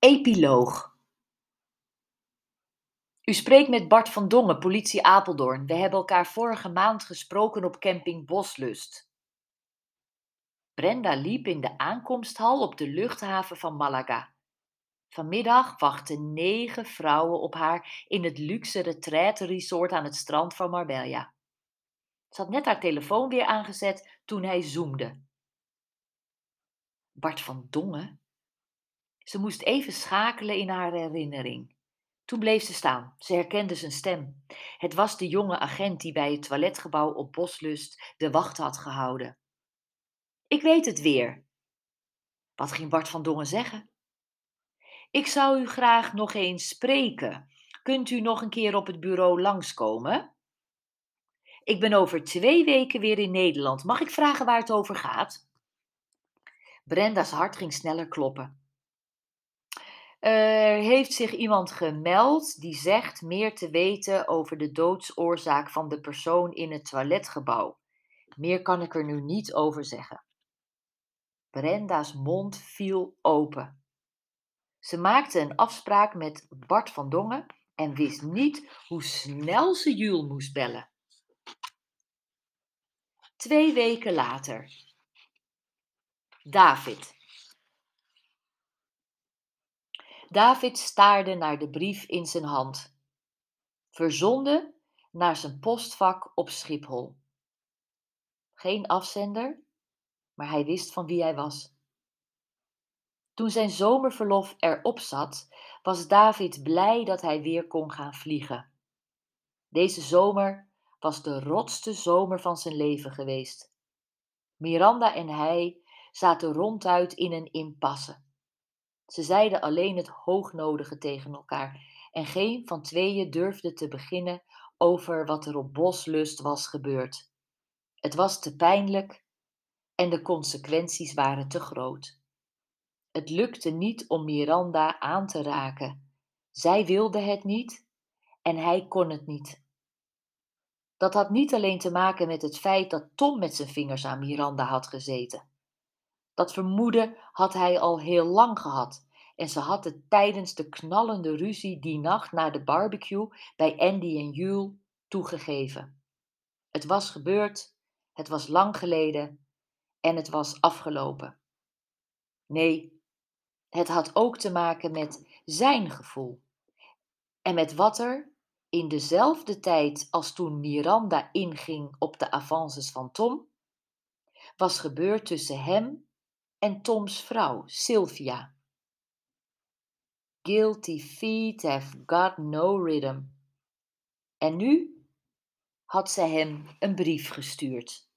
Epiloog U spreekt met Bart van Dongen, politie Apeldoorn. We hebben elkaar vorige maand gesproken op camping Boslust. Brenda liep in de aankomsthal op de luchthaven van Malaga. Vanmiddag wachten negen vrouwen op haar in het luxe retraite-resort aan het strand van Marbella. Ze had net haar telefoon weer aangezet toen hij zoomde. Bart van Dongen? Ze moest even schakelen in haar herinnering. Toen bleef ze staan. Ze herkende zijn stem. Het was de jonge agent die bij het toiletgebouw op Boslust de wacht had gehouden. Ik weet het weer. Wat ging Bart van Dongen zeggen? Ik zou u graag nog eens spreken. Kunt u nog een keer op het bureau langskomen? Ik ben over twee weken weer in Nederland. Mag ik vragen waar het over gaat? Brenda's hart ging sneller kloppen. Er heeft zich iemand gemeld die zegt meer te weten over de doodsoorzaak van de persoon in het toiletgebouw. Meer kan ik er nu niet over zeggen. Brenda's mond viel open. Ze maakte een afspraak met Bart van Dongen en wist niet hoe snel ze Jules moest bellen. Twee weken later. David. David staarde naar de brief in zijn hand. Verzonden naar zijn postvak op Schiphol. Geen afzender, maar hij wist van wie hij was. Toen zijn zomerverlof erop zat, was David blij dat hij weer kon gaan vliegen. Deze zomer was de rotste zomer van zijn leven geweest. Miranda en hij zaten ronduit in een impasse. Ze zeiden alleen het hoognodige tegen elkaar en geen van tweeën durfde te beginnen over wat er op Boslust was gebeurd. Het was te pijnlijk en de consequenties waren te groot. Het lukte niet om Miranda aan te raken. Zij wilde het niet en hij kon het niet. Dat had niet alleen te maken met het feit dat Tom met zijn vingers aan Miranda had gezeten. Dat vermoeden had hij al heel lang gehad en ze had het tijdens de knallende ruzie die nacht na de barbecue bij Andy en Jule toegegeven. Het was gebeurd, het was lang geleden en het was afgelopen. Nee, het had ook te maken met zijn gevoel en met wat er in dezelfde tijd als toen Miranda inging op de avances van Tom, was gebeurd tussen hem en Toms vrouw, Sylvia. Guilty feet have got no rhythm. En nu had zij hem een brief gestuurd.